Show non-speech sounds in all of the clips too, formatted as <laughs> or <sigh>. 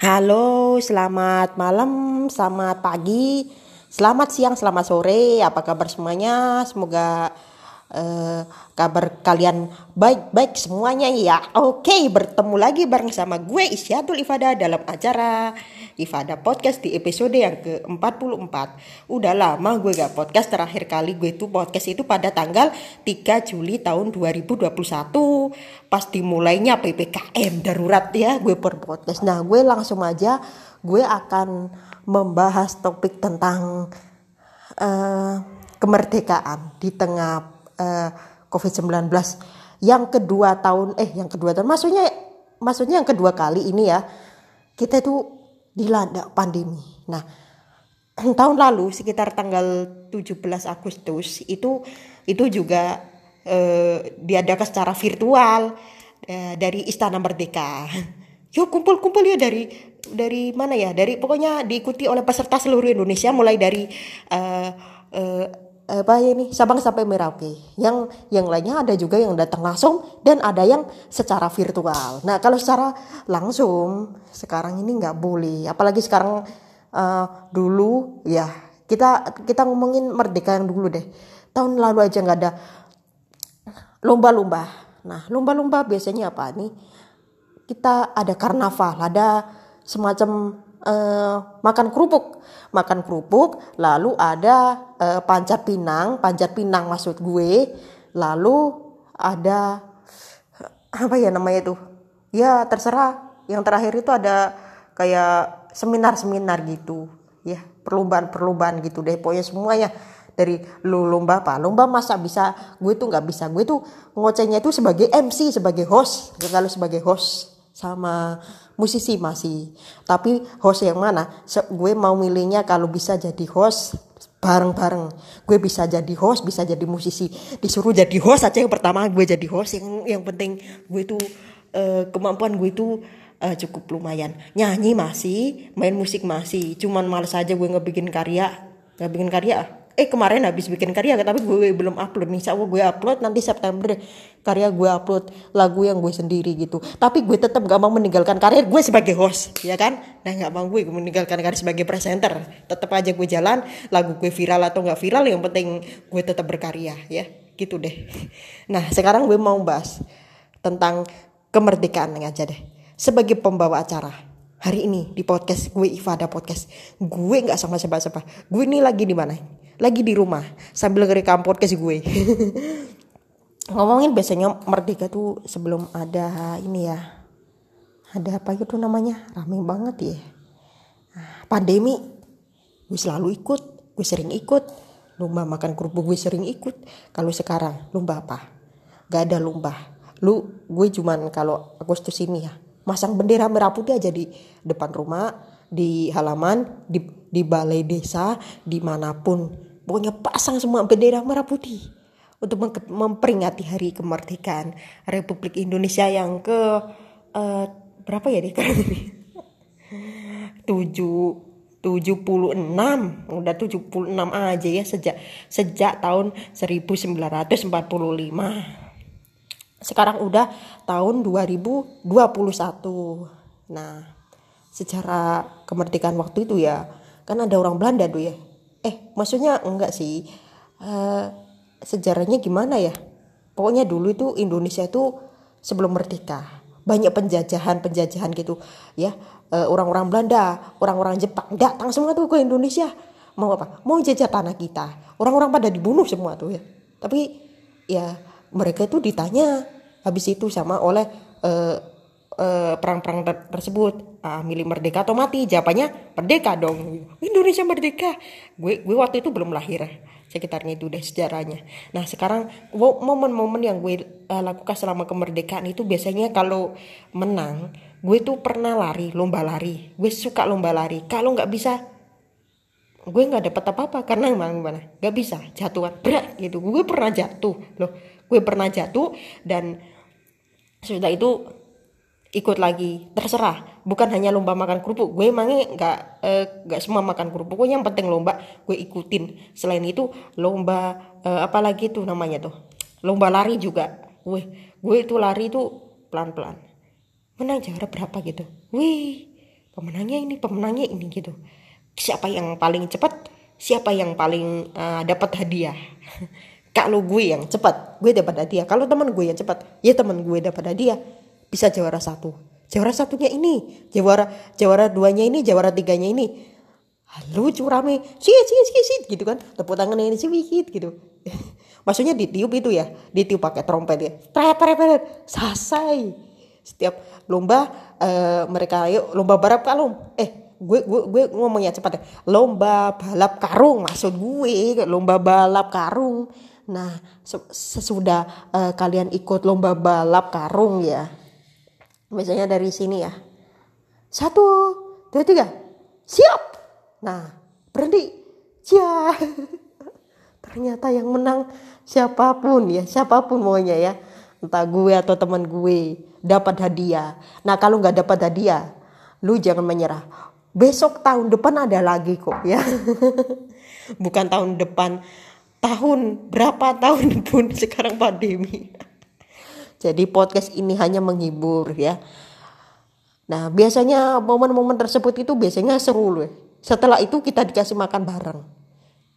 Halo, selamat malam, selamat pagi, selamat siang, selamat sore. Apa kabar semuanya? Semoga uh, kabar kalian baik-baik semuanya ya. Oke, bertemu lagi bareng sama gue Isyatul Ifada dalam acara Ifada Podcast di episode yang ke-44. Udah lama gue gak podcast, terakhir kali gue itu podcast itu pada tanggal 3 Juli tahun 2021. Pas dimulainya PPKM darurat ya gue per podcast. Nah gue langsung aja gue akan membahas topik tentang uh, kemerdekaan di tengah uh, COVID-19 yang kedua tahun eh yang kedua tahun maksudnya maksudnya yang kedua kali ini ya kita itu dilanda pandemi. Nah, <clears throat> tahun lalu sekitar tanggal 17 Agustus itu itu juga eh, diadakan secara virtual eh, dari Istana Merdeka. <laughs> Yuk kumpul-kumpul ya dari dari mana ya? Dari pokoknya diikuti oleh peserta seluruh Indonesia mulai dari eh, eh, apa ya ini Sabang sampai Merauke. Yang yang lainnya ada juga yang datang langsung dan ada yang secara virtual. Nah kalau secara langsung sekarang ini nggak boleh. Apalagi sekarang uh, dulu ya kita kita ngomongin merdeka yang dulu deh. Tahun lalu aja nggak ada lomba-lomba. Nah lomba-lomba biasanya apa nih? Kita ada karnaval, ada semacam uh, makan kerupuk. Makan kerupuk lalu ada uh, pancat pinang. Pancat pinang maksud gue lalu ada apa ya namanya itu? Ya terserah. Yang terakhir itu ada kayak seminar-seminar gitu. Ya perlombaan-perlombaan gitu deh. Pokoknya semuanya. Dari lu lomba apa? Lomba masa bisa. Gue tuh nggak bisa. Gue tuh ngocehnya itu sebagai MC sebagai host. Kalau sebagai host sama musisi masih. Tapi host yang mana? Gue mau milihnya kalau bisa jadi host bareng-bareng. Gue bisa jadi host bisa jadi musisi. Disuruh jadi host aja yang pertama gue jadi host. Yang yang penting gue tuh uh, kemampuan gue itu uh, cukup lumayan. Nyanyi masih main musik masih. Cuman males aja gue ngebikin karya. Nggak bikin karya eh kemarin habis bikin karya tapi gue belum upload nih. Allah gue upload nanti September karya gue upload lagu yang gue sendiri gitu. Tapi gue tetap gak mau meninggalkan karir gue sebagai host ya kan? Nah gak mau gue meninggalkan karir sebagai presenter. Tetap aja gue jalan lagu gue viral atau gak viral yang penting gue tetap berkarya ya. Gitu deh. Nah sekarang gue mau bahas tentang kemerdekaan aja deh. Sebagai pembawa acara hari ini di podcast gue Ifada podcast. Gue nggak sama siapa-siapa gue ini lagi di mana lagi di rumah sambil ngerekam podcast gue. <laughs> Ngomongin biasanya merdeka tuh sebelum ada ini ya. Ada apa gitu namanya? Rame banget ya. Nah, pandemi. Gue selalu ikut gue sering ikut. Lomba makan kerupuk gue sering ikut. Kalau sekarang lomba apa? Gak ada lomba lu gue cuman kalau Agustus ini ya masang bendera merah putih aja di depan rumah di halaman di di balai desa di mana pun pokoknya pasang semua bendera merah putih untuk memperingati hari kemerdekaan Republik Indonesia yang ke uh, berapa ya nih? Kali ini. Tujuh 76 udah 76 aja ya sejak sejak tahun 1945 sekarang udah tahun 2021 nah secara kemerdekaan waktu itu ya kan ada orang Belanda tuh ya eh maksudnya enggak sih. Uh, sejarahnya gimana ya? Pokoknya dulu itu Indonesia itu sebelum merdeka. Banyak penjajahan penjajahan gitu ya. Eh, orang-orang Belanda orang-orang Jepang datang semua tuh ke Indonesia. Mau apa? Mau jajah tanah kita. Orang-orang pada dibunuh semua tuh ya. Tapi ya mereka itu ditanya habis itu sama oleh uh, Eh, perang-perang ter tersebut. Uh, milik merdeka atau mati? Jawabannya merdeka dong. Indonesia merdeka. Gue gue waktu itu belum lahir. Sekitarnya itu deh sejarahnya. Nah sekarang momen-momen yang gue uh, lakukan selama kemerdekaan itu biasanya kalau menang gue tuh pernah lari lomba lari. Gue suka lomba lari. Kalau nggak bisa gue nggak dapat apa-apa karena emang gimana? Nggak bisa. Jatuhan berat gitu. Gue pernah jatuh. Loh gue pernah jatuh dan sudah itu ikut lagi. Terserah. Bukan hanya lomba makan kerupuk. Gue emangnya nggak eh, nggak eh, semua makan kerupuk. Gue yang penting lomba gue ikutin. Selain itu lomba eh, apa lagi tuh namanya tuh? Lomba lari juga. Gue gue itu lari itu pelan pelan menang jarak berapa gitu? Wih pemenangnya ini pemenangnya ini gitu. Siapa yang paling cepat? Siapa yang paling uh, dapat hadiah? <laughs> Kalau gue yang cepat gue dapat hadiah. Kalau teman gue yang cepat ya teman gue dapat hadiah bisa juara satu. Juara satunya ini. Juara juara duanya ini juara tiganya ini. Lucu rame sih sih sih sih gitu kan. Tepuk tangannya ini sedikit gitu. <laughs> Maksudnya ditiup itu ya. Ditiup pakai trompet ya. Tret tret tret selesai setiap lomba uh, mereka ayo lomba balap kalung. Eh gue gue gue ngomongnya cepat ya. Lomba balap karung maksud gue. Lomba balap karung. Nah sesudah uh, kalian ikut lomba balap karung ya misalnya dari sini ya satu dua tiga siap Nah, berhenti. Ya. <laughs> Ternyata yang menang siapa pun ya, siapa pun maunya ya. Entah gue atau teman gue dapat hadiah. Nah, kalau nggak dapat hadiah, lu jangan menyerah. Besok tahun depan ada lagi kok ya. <laughs> Bukan tahun depan, tahun berapa tahun pun <laughs> sekarang pandemi. Jadi podcast ini hanya menghibur ya. Nah, biasanya momen-momen tersebut itu biasanya seru loh. Setelah itu kita dikasih makan bareng.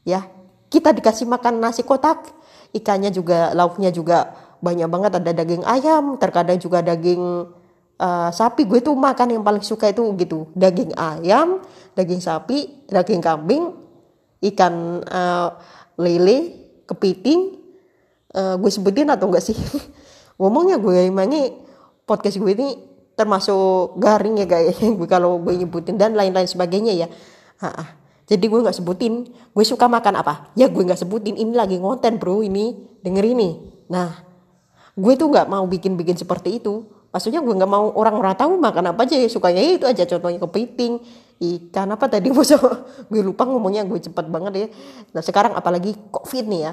Ya, kita dikasih makan nasi kotak, ikannya juga lauknya juga banyak banget ada daging ayam, terkadang juga daging uh, sapi. Gue tuh makan yang paling suka itu gitu, daging ayam, daging sapi, daging kambing, ikan uh, lele, kepiting. Uh, gue sebutin atau enggak sih? <laughs> Ngomongnya gue emangnya podcast gue ini termasuk garing ya guys <laughs> gue kalau gue nyebutin dan lain-lain sebagainya ya Ha-ha. Jadi gue nggak sebutin, gue suka makan apa? Ya gue nggak sebutin. Ini lagi ngonten bro, ini denger ini. Nah, gue tuh nggak mau bikin-bikin seperti itu. Maksudnya gue nggak mau orang-orang tahu makan apa aja. Sukanya itu aja. Contohnya kepiting, ikan apa tadi <laughs> bosok. gue lupa ngomongnya gue cepet banget ya. Nah sekarang apalagi covid nih ya.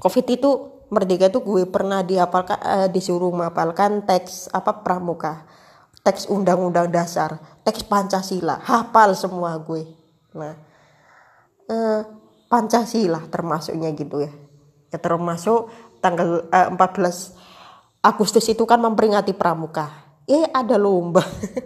Covid itu merdeka itu gue pernah dihafalkan, uh, disuruh menghafalkan teks apa pramuka teks undang-undang dasar, teks Pancasila, hafal semua gue. Nah, eh, Pancasila termasuknya gitu ya. Ya termasuk tanggal eh, 14 Agustus itu kan memperingati pramuka. Eh ada lomba.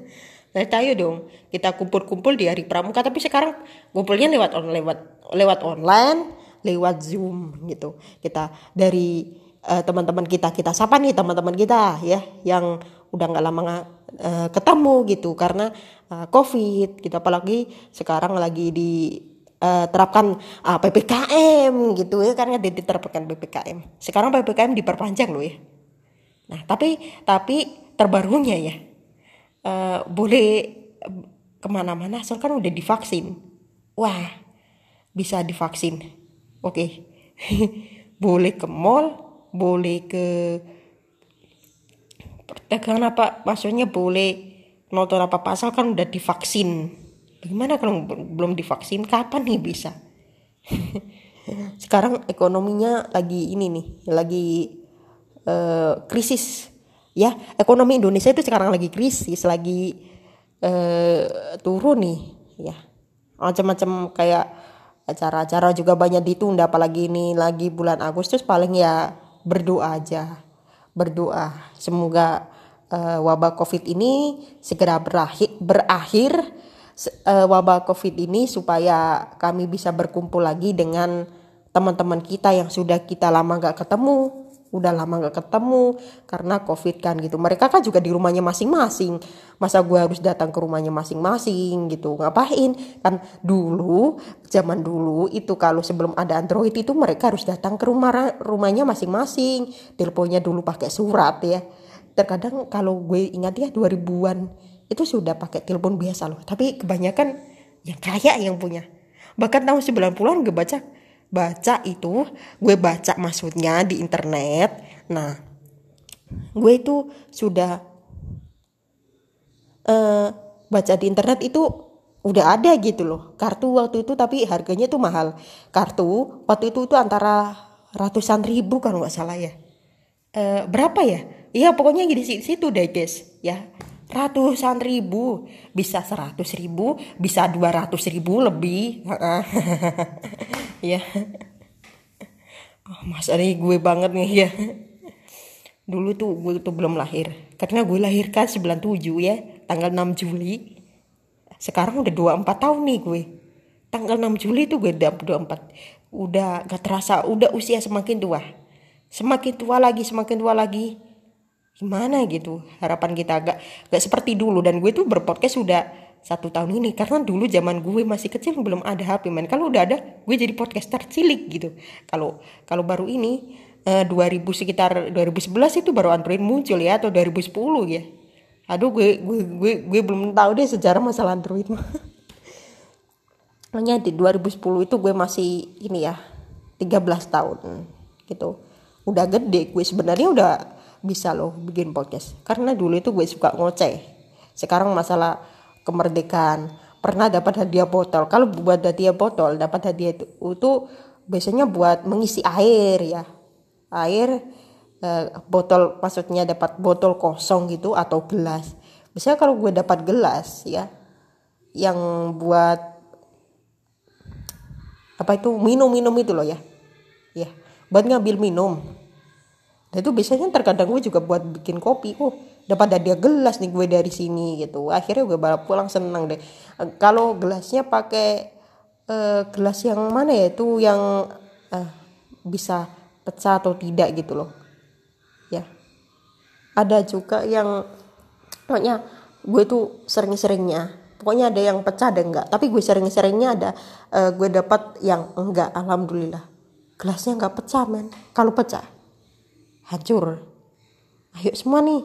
<laughs> nah, ayo dong kita kumpul-kumpul di hari pramuka tapi sekarang kumpulnya lewat on lewat lewat online, lewat Zoom gitu. Kita dari uh, teman-teman kita kita sapa nih teman-teman kita ya yang udah nggak lama uh, ketemu gitu. Karena uh, covid gitu. Apalagi sekarang lagi di uh, terapkan uh, ppkm gitu. Ya karena diterapkan ppkm sekarang ppkm diperpanjang loh ya. Nah tapi tapi terbarunya ya uh, boleh ke mana-mana asal kan udah divaksin. Wah bisa divaksin oke. Okay. <laughs> boleh ke mall boleh ke perdagangan apa maksudnya boleh nonton apa pasal kan udah divaksin. Bagaimana kalau belum divaksin? Kapan nih bisa? <laughs> Sekarang ekonominya lagi ini nih lagi uh, krisis. Ya ekonomi Indonesia itu sekarang lagi krisis lagi uh, turun nih ya. Macam-macam kayak acara-acara juga banyak ditunda apalagi ini lagi bulan Agustus paling ya berdoa aja. Berdoa. Semoga uh, wabah covid ini segera berakhir berakhir uh, wabah covid ini supaya kami bisa berkumpul lagi dengan teman-teman kita yang sudah kita lama gak ketemu udah lama gak ketemu karena covid kan gitu. Mereka kan juga di rumahnya masing-masing. Masa gue harus datang ke rumahnya masing-masing gitu ngapain? Kan dulu zaman dulu itu kalau sebelum ada android itu mereka harus datang ke rumah rumahnya masing-masing. Teleponnya dulu pakai surat ya. Terkadang kalau gue ingat ya 2000-an itu sudah pakai telepon biasa loh. Tapi kebanyakan yang kaya yang punya. Bahkan tahun 90-an gue baca baca itu gue baca maksudnya di internet. Nah gue itu sudah uh, baca di internet itu udah ada gitu loh. Kartu waktu itu tapi harganya tuh mahal. Kartu waktu itu tuh antara ratusan ribu kan nggak salah ya. Uh, berapa ya? Iya pokoknya di situ deh guys ya ratusan ribu. Bisa seratus ribu bisa dua ratus ribu lebih. <laughs> Ya. Oh, mas Ari gue banget nih ya. Dulu tuh gue tuh belum lahir. Karena gue lahir kan 97 ya. Tanggal 6 Juli. Sekarang udah 24 tahun nih gue. Tanggal 6 Juli itu gue udah 24 udah gak terasa udah usia semakin tua. Semakin tua lagi semakin tua lagi gimana gitu? Harapan kita gak gak seperti dulu. Dan gue tuh berpodcast sudah satu tahun ini. Karena dulu zaman gue masih kecil belum ada HP man. Kalau udah ada gue jadi podcaster cilik gitu. Kalau kalau baru ini eh, 2000 sekitar 2011 itu baru Android muncul ya atau 2010 ya. Aduh gue gue gue, gue belum tahu deh sejarah masalah Android. Mah <laughs> Makanya di 2010 itu gue masih ini ya 13 tahun gitu. Udah gede gue sebenarnya udah bisa loh bikin podcast. Karena dulu itu gue suka ngoceh. Sekarang masalah kemerdekaan. Pernah dapat hadiah botol. Kalau buat hadiah botol dapat hadiah itu, itu biasanya buat mengisi air ya. Air eh, botol maksudnya dapat botol kosong gitu atau gelas. Biasanya kalau gue dapat gelas ya yang buat apa itu minum-minum itu loh ya. Ya buat ngambil minum dan itu biasanya terkadang gue juga buat bikin kopi. Oh dapat hadiah gelas nih gue dari sini gitu. Akhirnya gue bawa pulang seneng deh. Kalau gelasnya pakai uh, gelas yang mana ya? Itu yang uh, bisa pecah atau tidak gitu loh. Ya. Ada juga yang pokoknya gue tuh sering-seringnya. Pokoknya ada yang pecah dan enggak. Tapi gue sering-seringnya ada uh, gue dapat yang enggak. Alhamdulillah. Gelasnya enggak pecah men. Kalau pecah hancur. Ayo semua nih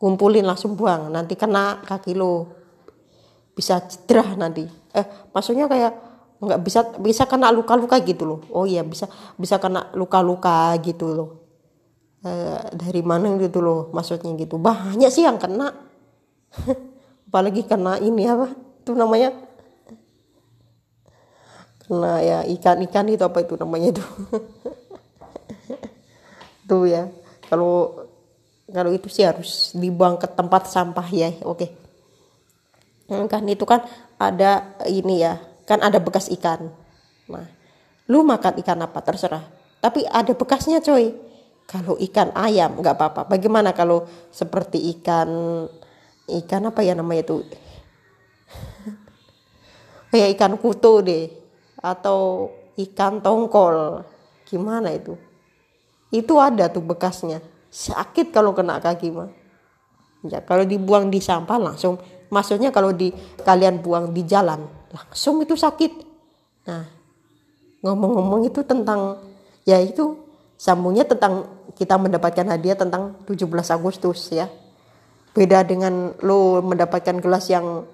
kumpulin langsung buang nanti kena kaki lo. Bisa cedera nanti. Eh maksudnya kayak nggak bisa bisa kena luka-luka gitu loh. Oh iya bisa bisa kena luka-luka gitu loh. Eh, dari mana gitu loh maksudnya gitu. Banyak sih yang kena. <laughs> Apalagi kena ini apa itu namanya? Kena ya ikan-ikan itu apa itu namanya itu <laughs> tuh ya. Kalau kalau itu sih harus dibuang ke tempat sampah ya oke. Hmm, kan itu kan ada ini ya kan ada bekas ikan. Nah lu makan ikan apa terserah. Tapi ada bekasnya coy. Kalau ikan ayam nggak apa-apa. Bagaimana kalau seperti ikan ikan apa ya namanya itu? Kayak <laughs> ikan kutu deh. Atau ikan tongkol. Gimana itu itu ada tuh bekasnya. Sakit kalau kena kaki mah. Ya kalau dibuang di sampah langsung maksudnya kalau di kalian buang di jalan langsung itu sakit. Nah ngomong-ngomong itu tentang ya itu sambungnya tentang kita mendapatkan hadiah tentang 17 Agustus ya. Beda dengan lo mendapatkan gelas yang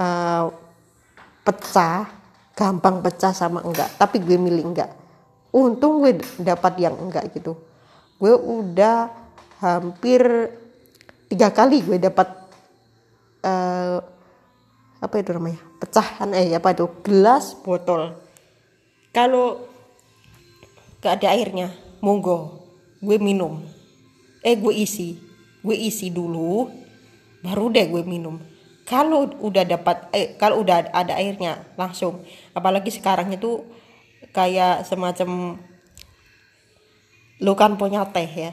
uh, pecah gampang pecah sama enggak tapi gue milih enggak untung gue dapat yang enggak gitu. Gue udah hampir tiga kali gue dapat uh, apa itu namanya? Pecahan eh apa itu? Gelas botol. Kalau gak ada airnya monggo. Gue minum. Eh gue isi. Gue isi dulu baru deh gue minum. Kalau udah dapat eh kalau udah ada airnya langsung. Apalagi sekarang itu kayak semacam lu kan punya teh ya.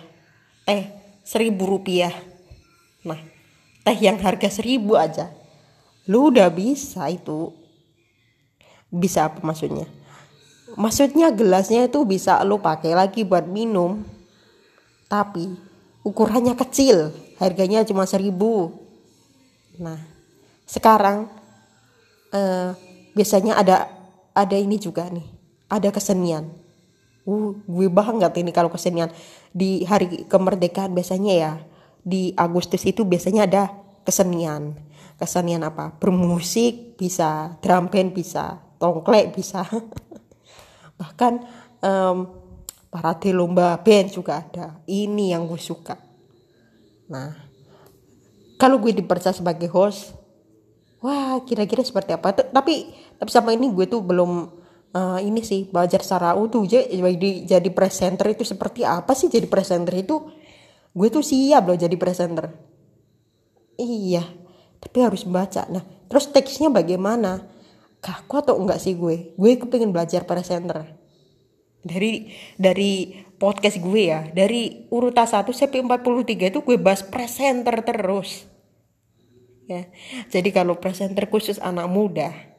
Teh seribu rupiah. Nah teh yang harga seribu aja. Lu udah bisa itu. Bisa apa maksudnya? Maksudnya gelasnya itu bisa lu pakai lagi buat minum. Tapi ukurannya kecil. Harganya cuma seribu. Nah sekarang eh, biasanya ada ada ini juga nih ada kesenian. Uh, gue banget ini kalau kesenian di hari kemerdekaan biasanya ya di Agustus itu biasanya ada kesenian. Kesenian apa? Bermusik bisa, drum band bisa, tongklek bisa. <laughs> Bahkan um, parade lomba band juga ada. Ini yang gue suka. Nah, kalau gue dipercaya sebagai host, wah kira-kira seperti apa? Tapi tapi sama ini gue tuh belum uh, ini sih belajar secara utuh. Jadi jadi presenter itu seperti apa sih jadi presenter itu? Gue tuh siap loh jadi presenter. Iya tapi harus baca. Nah terus teksnya bagaimana? Kaku atau enggak sih gue? Gue kepengen belajar presenter. Dari dari podcast gue ya dari urutan 1 sampai 43 itu gue bahas presenter terus. Ya jadi kalau presenter khusus anak muda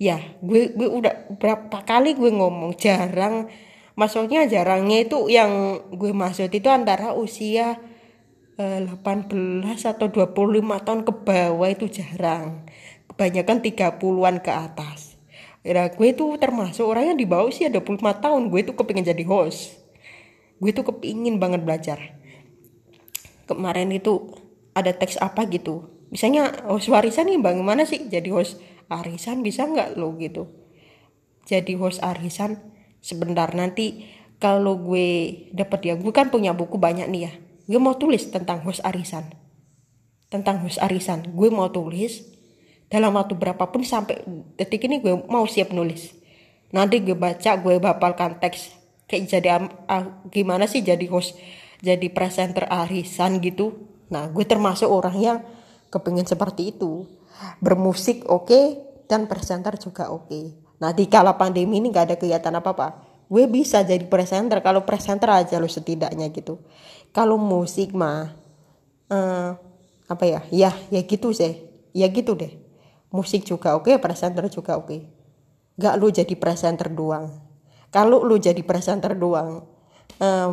ya gue gue udah berapa kali gue ngomong jarang. Maksudnya jarangnya itu yang gue maksud itu antara usia eh, 18 atau 25 tahun ke bawah itu jarang. Kebanyakan 30-an ke atas. Ya, gue tuh termasuk orang yang di bawah usia 25 tahun. Gue tuh kepingin jadi host. Gue tuh kepingin banget belajar. Kemarin itu ada teks apa gitu. Misalnya host warisan nih bagaimana sih jadi host arisan bisa nggak lo gitu? Jadi host arisan sebentar nanti kalau gue dapat ya gue kan punya buku banyak nih ya. Gue mau tulis tentang host arisan. Tentang host arisan. Gue mau tulis dalam waktu berapapun sampai detik ini gue mau siap nulis. Nanti gue baca gue bapalkan teks. Kayak jadi uh, gimana sih jadi host jadi presenter arisan gitu? Nah gue termasuk orang yang kepingin seperti itu bermusik oke okay, dan presenter juga oke. Okay. nah di kala pandemi ini gak ada kegiatan apa apa gue bisa jadi presenter kalau presenter aja lo setidaknya gitu. Kalau musik mah uh, apa ya? Ya ya gitu sih. Ya gitu deh. Musik juga oke okay, presenter juga oke. Okay. gak lu jadi presenter doang. Kalau lu jadi presenter doang um,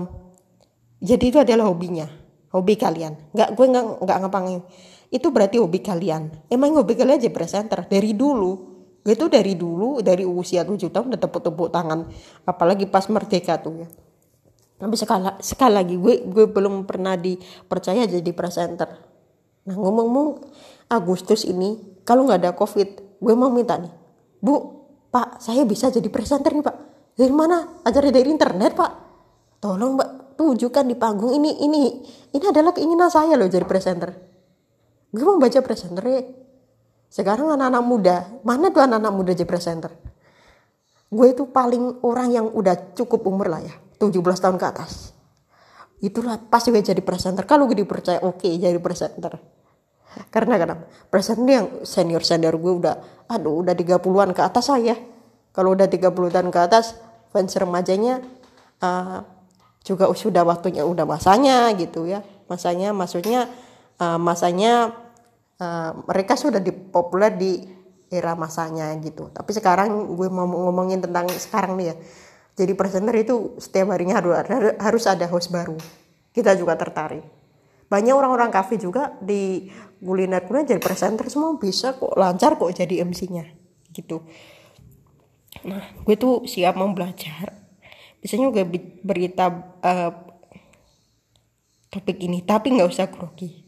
jadi itu adalah hobinya. Hobi kalian. Gak gue nggak nggak ngapain itu berarti hobi kalian. Emang hobi kalian jadi presenter? Dari dulu. Gue tuh dari dulu dari usia 7 tahun udah tepuk-tepuk tangan. Apalagi pas merdeka tuh ya. Tapi sekali sekali lagi gue gue belum pernah dipercaya jadi presenter. Nah ngomong-ngomong Agustus ini kalau nggak ada covid gue mau minta nih. Bu pak saya bisa jadi presenter nih pak. Dari mana? Ajar dari internet pak. Tolong mbak tunjukkan di panggung ini ini ini adalah keinginan saya loh jadi presenter gue mau baca presenter ya. Sekarang anak-anak muda mana tuh anak-anak muda jadi presenter? Gue itu paling orang yang udah cukup umur lah ya 17 tahun ke atas. Itulah pasti gue jadi presenter. Kalau gue dipercaya oke okay, jadi presenter. Karena kadang presenter yang senior senior gue udah aduh udah 30-an ke atas saya kalau udah 30-an ke atas fans remajanya uh, juga sudah waktunya udah masanya gitu ya. Masanya maksudnya uh, masanya uh, mereka sudah dipopuler di era masanya gitu. Tapi sekarang gue mau ngomongin tentang sekarang nih ya. Jadi presenter itu setiap harinya harus harus ada host baru. Kita juga tertarik. Banyak orang-orang kafe juga di kuliner kuliner jadi presenter semua bisa kok lancar kok jadi MC-nya gitu. Nah gue tuh siap mau belajar. Biasanya gue berita uh, topik ini tapi nggak usah grogi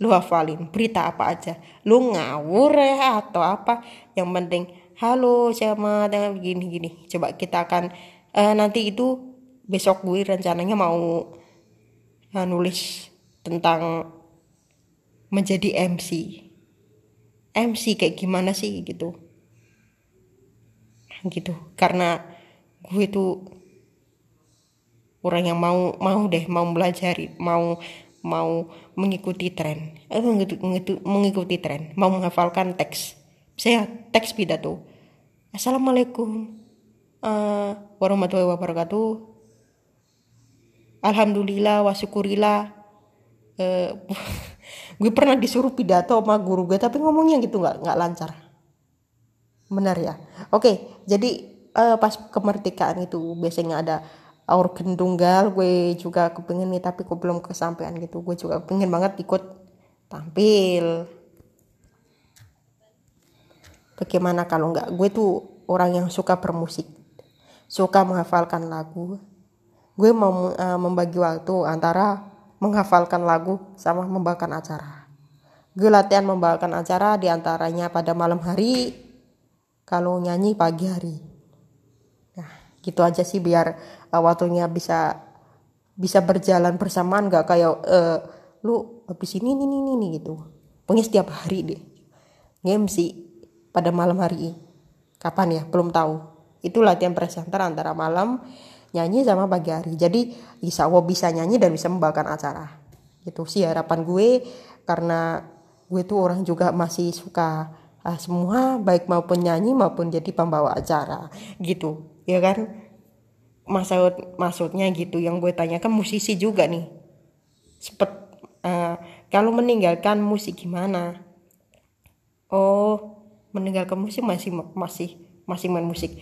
lu hafalin berita apa aja. Lu ngawur ya atau apa. Yang penting halo sama dengan gini gini. Coba kita akan uh, nanti itu besok gue rencananya mau uh, nulis tentang menjadi MC MC kayak gimana sih gitu. Gitu. Karena gue tuh orang yang mau mau deh mau belajar mau mau mengikuti tren. Eh, mengikuti, mengikuti tren. Mau menghafalkan teks. Saya teks pidato. Assalamualaikum. Uh, warahmatullahi wabarakatuh. Alhamdulillah wasyukurillah uh, <laughs> gue pernah disuruh pidato sama guru gue tapi ngomongnya gitu nggak nggak lancar. Benar ya? Oke jadi uh, pas kemerdekaan itu biasanya ada organ tunggal gue juga kepengen nih tapi kok belum kesampaian gitu gue juga pengen banget ikut tampil bagaimana kalau nggak gue tuh orang yang suka bermusik suka menghafalkan lagu gue mau uh, membagi waktu antara menghafalkan lagu sama membawakan acara. Gue latihan membawakan acara di antaranya pada malam hari, kalau nyanyi pagi hari. Gitu aja sih biar uh, waktunya bisa bisa berjalan bersamaan gak kayak uh, lu habis ini ini ini, ini gitu. Pokoknya setiap hari deh. Ngemsi pada malam hari. Kapan ya? Belum tahu. Itu latihan presenter antara malam nyanyi sama pagi hari jadi insya Allah bisa nyanyi dan bisa membawakan acara gitu sih harapan gue karena gue tuh orang juga masih suka uh, semua baik maupun nyanyi maupun jadi pembawa acara gitu ya kan? Maksud maksudnya gitu yang gue tanyakan musisi juga nih. Sepet uh, kalau meninggalkan musik gimana? Oh meninggalkan musik masih masih masih main musik.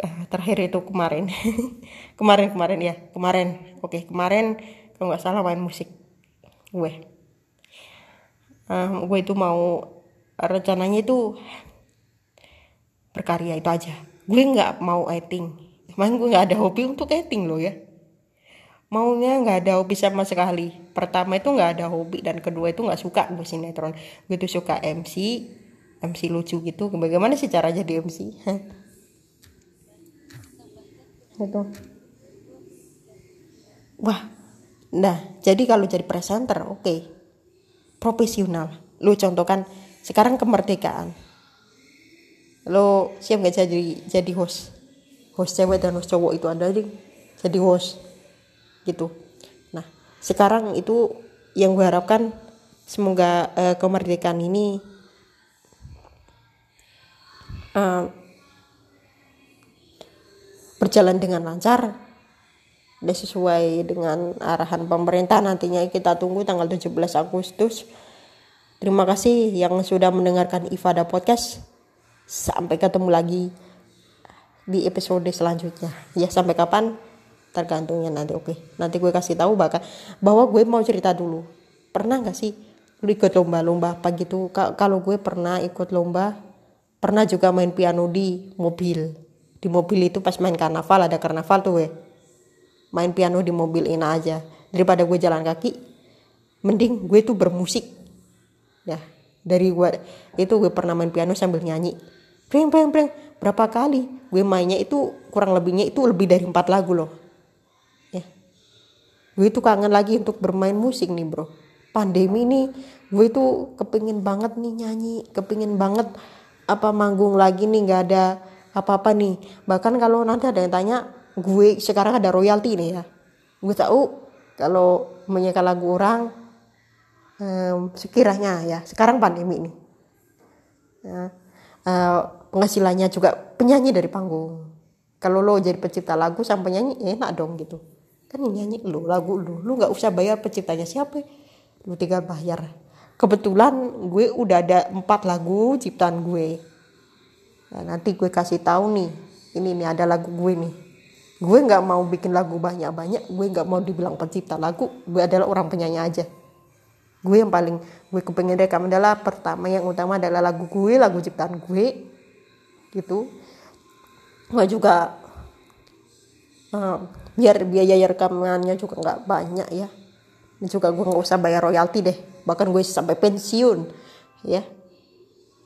Uh, terakhir itu kemarin. <laughs> Kemarin kemarin ya. Kemarin. Oke kemarin kalau nggak salah main musik gue. Um, gue itu mau rencananya itu berkarya itu aja gue nggak mau acting. Emang gue nggak ada hobi untuk acting loh ya. Maunya nggak ada hobi sama sekali. Pertama itu nggak ada hobi dan kedua itu nggak suka gue sinetron. Gue tuh suka MC MC lucu gitu. Bagaimana sih cara jadi MC itu wah nah jadi kalau jadi presenter oke. Okay. profesional. Lu contohkan sekarang kemerdekaan lo siap nggak jadi jadi host? Host cewek dan host cowok itu ada di jadi host gitu. Nah sekarang itu yang gue harapkan semoga uh, kemerdekaan ini uh, berjalan dengan lancar dan sesuai dengan arahan pemerintah. Nantinya kita tunggu tanggal 17 Agustus. Terima kasih yang sudah mendengarkan Ifada Podcast sampai ketemu lagi di episode selanjutnya. Ya sampai kapan? Tergantungnya nanti oke. Nanti gue kasih tahu bahkan bahwa gue mau cerita dulu. Pernah gak sih lu ikut lomba-lomba apa gitu? Kalau gue pernah ikut lomba pernah juga main piano di mobil. Di mobil itu pas main karnaval ada karnaval tuh gue main piano di mobil ini aja. Daripada gue jalan kaki mending gue tuh bermusik. Ya dari gue itu gue pernah main piano sambil nyanyi preng preng preng berapa kali? Gue mainnya itu kurang lebihnya itu lebih dari empat lagu loh. Ya. Gue itu kangen lagi untuk bermain musik nih bro. Pandemi ini gue itu kepingin banget nih nyanyi kepingin banget apa manggung lagi nih nggak ada apa-apa nih. Bahkan kalau nanti ada yang tanya gue sekarang ada royalti nih ya. Gue tahu kalau menyanyikan lagu orang um, sekiranya ya sekarang pandemi nih. Ya, uh, penghasilannya juga penyanyi dari panggung. Kalau lo jadi pencipta lagu sama penyanyi enak dong gitu. Kan nyanyi lo lagu lo. Lo nggak usah bayar penciptanya siapa. Lo tinggal bayar. Kebetulan gue udah ada empat lagu ciptaan gue. Nah, nanti gue kasih tahu nih ini nih ada lagu gue nih. Gue nggak mau bikin lagu banyak-banyak gue nggak mau dibilang pencipta lagu gue adalah orang penyanyi aja. Gue yang paling gue kepengen rekam adalah pertama yang utama adalah lagu gue lagu ciptaan gue gitu. Gue juga uh, biar biaya rekamannya juga nggak banyak ya. Dan juga gue nggak usah bayar royalti deh. Bahkan gue sampai pensiun ya.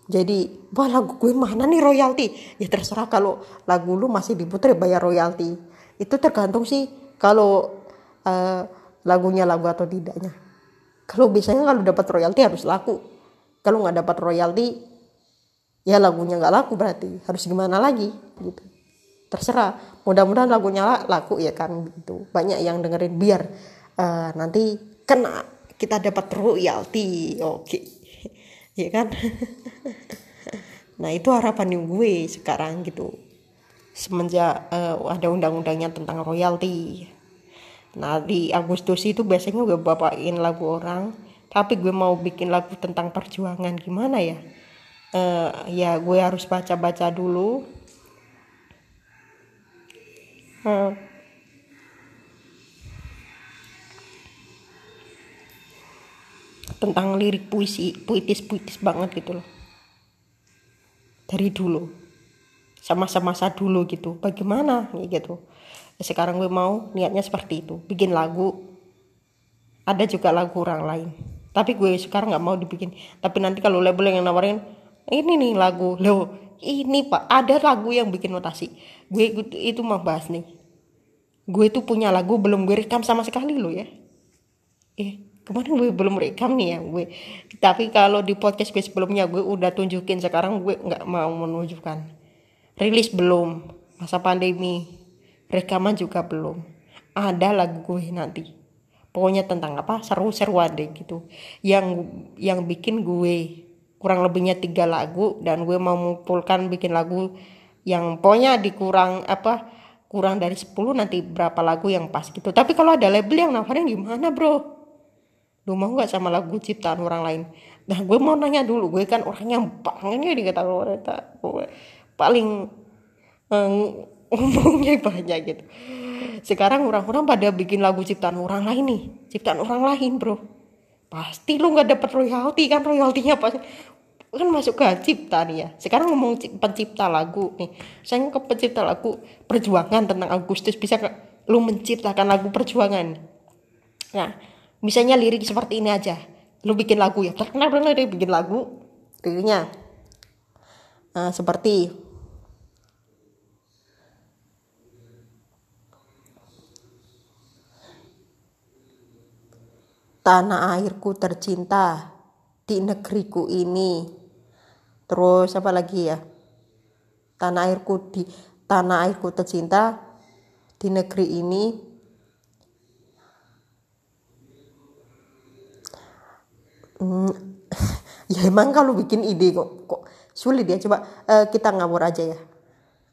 Jadi wah lagu gue mana nih royalti? Ya terserah kalau lagu lu masih diputar bayar royalti. Itu tergantung sih kalau uh, lagunya lagu atau tidaknya. Kalau biasanya kalau dapat royalti harus laku. Kalau nggak dapat royalti ya lagunya nggak laku berarti. Harus gimana lagi? Gitu. Terserah. Mudah-mudahan lagunya laku ya kan gitu. Banyak yang dengerin biar uh, nanti kena. Kita dapat royalti. Oke. Okay <laughs> ya kan? <laughs> Nah itu harapan gue sekarang gitu. Semenjak uh, ada undang-undangnya tentang royalti. Nah di Agustus itu biasanya gue bawain lagu orang. Tapi gue mau bikin lagu tentang perjuangan. Gimana ya uh, ya gue harus baca-baca dulu. Uh, tentang lirik puisi puitis puitis banget gitu loh. Dari dulu. Sama-sama masa dulu gitu. Bagaimana gitu. Sekarang gue mau niatnya seperti itu. Bikin lagu. Ada juga lagu orang lain. Tapi gue sekarang nggak mau dibikin. Tapi nanti kalau label yang nawarin ini nih lagu. Lo ini pak. Ada lagu yang bikin notasi. Gue itu mau bahas nih. Gue itu punya lagu belum gue rekam sama sekali lo ya. Eh kemarin gue belum rekam nih ya gue. Tapi kalau di podcast gue sebelumnya gue udah tunjukin. Sekarang gue nggak mau menunjukkan. Rilis belum. Masa pandemi. Rekaman juga belum. Ada lagu gue nanti. Pokoknya tentang apa? Seru-seruan deh gitu. Yang yang bikin gue kurang lebihnya tiga lagu dan gue mau mengumpulkan bikin lagu yang pokoknya dikurang apa kurang dari 10 nanti berapa lagu yang pas gitu. Tapi kalau ada label yang nawarin gimana bro? Lu mau nggak sama lagu ciptaan orang lain? Nah gue mau nanya dulu gue kan orangnya banget dikata orang paling um, <laughs> banyak gitu. Sekarang orang-orang pada bikin lagu ciptaan orang lain nih ciptaan orang lain bro pasti lu nggak dapet royalti kan? Royaltinya pasti kan masuk ke cipta nih ya. Sekarang ngomong pencipta lagu nih. Saya ke pencipta lagu perjuangan tentang Agustus. Bisa ke, lu menciptakan lagu perjuangan? Nah misalnya lirik seperti ini aja. Lu bikin lagu ya. Terkenal dia bikin lagu. Liriknya nah, seperti tanah airku tercinta di negeriku ini. Terus apa lagi ya? Tanah airku di tanah airku tercinta di negeri ini. Hmm, <laughs> ya emang kalau bikin ide kok kok sulit ya. Coba uh, kita ngawur aja ya.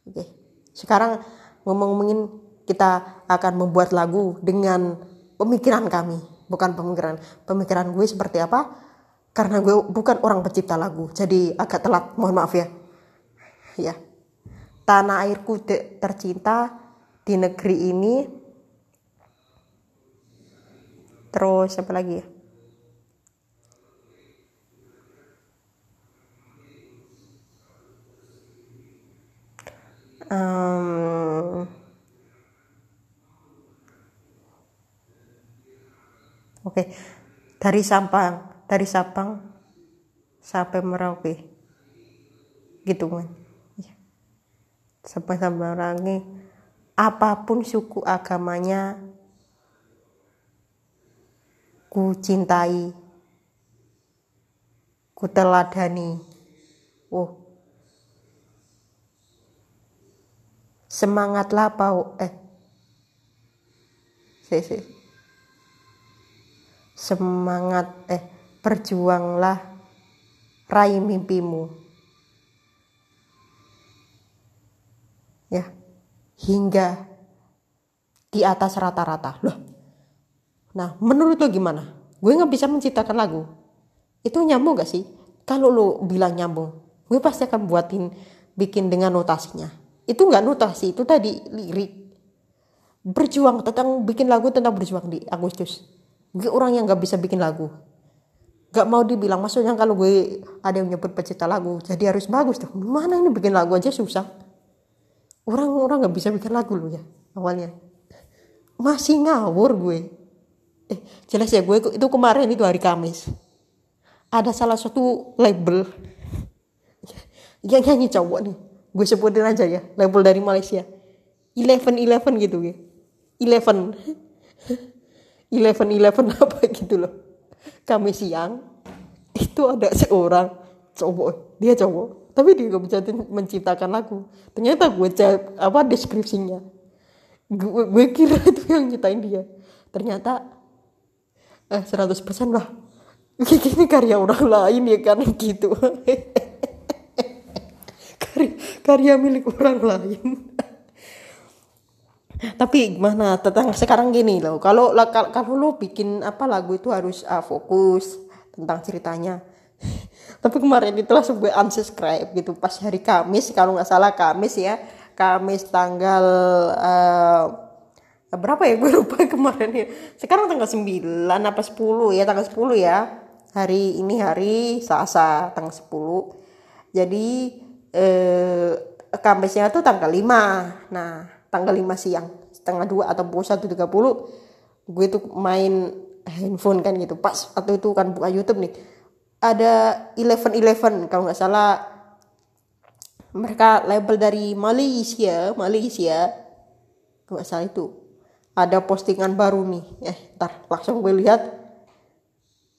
Oke sekarang ngomong-ngomongin kita akan membuat lagu dengan pemikiran kami bukan pemikiran pemikiran gue seperti apa? Karena gue bukan orang pencipta lagu jadi agak telat mohon maaf ya. Ya. Tanah airku tercinta di negeri ini. Terus apa lagi ya? Um, oke. Dari Sampang dari Sabang sampai Merauke. Gitu kan ya. sampai sampai Merauke. Apa pun suku agamanya ku cintai ku teladani. Oh semangatlah pau eh. Si, si. Semangat eh berjuanglah raih mimpimu. Ya, hingga di atas rata-rata. Loh. Nah, menurut lo gimana? Gue nggak bisa menciptakan lagu. Itu nyambung gak sih? Kalau lo bilang nyambung, gue pasti akan buatin bikin dengan notasinya. Itu nggak notasi, itu tadi lirik. Berjuang tentang bikin lagu tentang berjuang di Agustus. Gue orang yang nggak bisa bikin lagu. Gak mau dibilang maksudnya kalau gue ada yang nyebut pencipta lagu jadi harus bagus tuh. Mana ini bikin lagu aja susah? Orang-orang nggak bisa bikin lagu loh ya awalnya. Masih ngawur gue. Eh jelas ya gue itu kemarin itu hari Kamis. Ada salah satu label <laughs> yang nyanyi cowok nih. Gue sebutin aja ya label dari Malaysia. Eleven Eleven gitu ya Eleven Eleven Eleven <laughs> apa gitu loh. Kami siang itu ada seorang cowok. Dia cowok tapi dia gak bisa menciptakan lagu. Ternyata gue cek apa deskripsinya. Gue, gue kira itu yang nyitain dia. Ternyata eh 100% lah. <laughs> Ini karya orang lain ya kan <laughs> gitu. Karya, karya milik orang lain tapi gimana tentang sekarang gini loh. Kalau kalau lo bikin apa lagu itu harus uh, fokus tentang ceritanya. <laughs> Tapi kemarin itu langsung gue unsubscribe gitu. Pas hari Kamis kalau nggak salah Kamis ya. Kamis tanggal uh, berapa ya? Gue lupa <laughs> kemarin ya. Sekarang tanggal 9 apa 10 ya? Tanggal 10 ya. Hari ini hari Selasa tanggal 10 jadi eh, Kamisnya tuh tanggal 5 nah tanggal 5 siang setengah dua atau pukul satu tiga puluh gue tuh main handphone kan gitu. Pas atau itu kan buka YouTube nih ada Eleven Eleven kalau nggak salah mereka label dari Malaysia Malaysia nggak salah itu ada postingan baru nih. Eh ntar langsung gue lihat.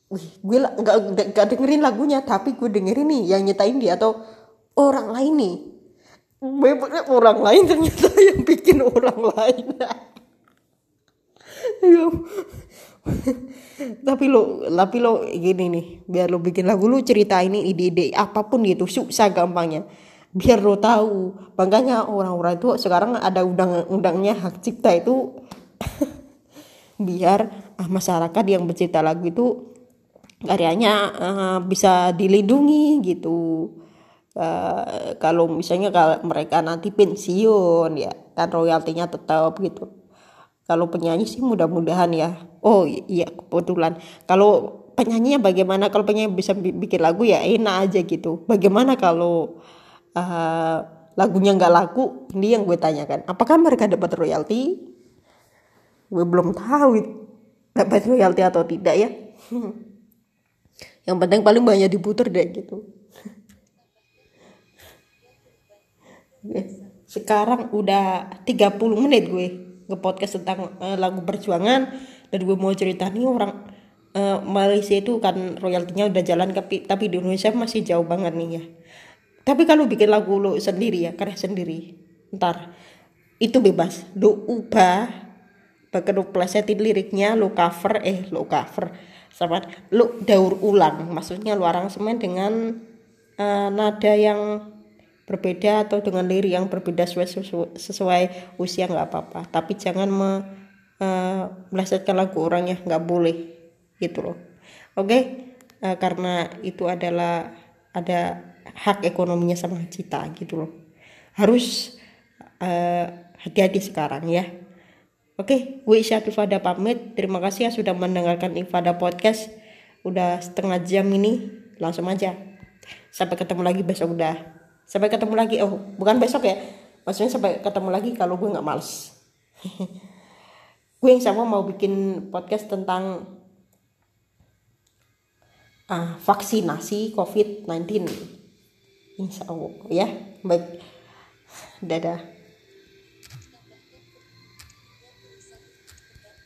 Wih gue nggak nggak dengerin lagunya tapi gue dengerin nih yang nyetain dia atau orang lain nih bebeknya orang lain ternyata <laughs> yang bikin orang lain? <laughs> Tapi lo tapi lo gini nih biar lo bikin lagu lo cerita ini ide-ide apa pun gitu susah gampangnya. Biar lo tahu makanya orang-orang itu sekarang ada undang-undangnya hak cipta itu. <laughs> Biar ah, masyarakat yang mencipta lagu itu karyanya uh, bisa dilindungi gitu uh, kalau misalnya kalau mereka nanti pensiun ya kan royaltinya tetap gitu. Kalau penyanyi sih mudah-mudahan ya. Oh iya kebetulan. Kalau penyanyinya bagaimana? Kalau penyanyi bisa bikin lagu ya enak aja gitu. Bagaimana kalau uh, lagunya nggak laku? Ini yang gue tanyakan. Apakah mereka dapat royalti? Gue belum tahu dapat royalti atau tidak ya. <laughs> Yang penting paling banyak diputer deh gitu sekarang udah 30 menit gue nge-podcast tentang uh, lagu perjuangan. Dan gue mau cerita nih orang uh, Malaysia itu kan royaltinya udah jalan tapi tapi di Indonesia masih jauh banget nih ya. Tapi kalau bikin lagu lo sendiri ya karya sendiri ntar itu bebas. Lo ubah bahkan lo plesetin liriknya lo cover eh lo cover sama lo daur ulang. Maksudnya lo aransemen dengan uh, nada yang berbeda atau dengan lirik yang berbeda sesuai, sesuai, usia nggak apa-apa. Tapi jangan me, uh, melesetkan lagu orang ya nggak boleh. Gitu loh. Oke? Okay? uh, karena itu adalah ada hak ekonominya sama cita gitu loh. Harus uh, hati-hati sekarang ya. Oke? Okay? gue Fada pamit. Terima kasih ya sudah mendengarkan Ifada podcast. Udah setengah jam ini langsung aja. Sampai ketemu lagi besok udah sampai ketemu lagi. Oh bukan besok ya. Maksudnya sampai ketemu lagi kalau gue nggak males. <laughs> Gue yang sama mau bikin podcast tentang uh, vaksinasi COVID-19 insya Allah ya. Baik. Dadah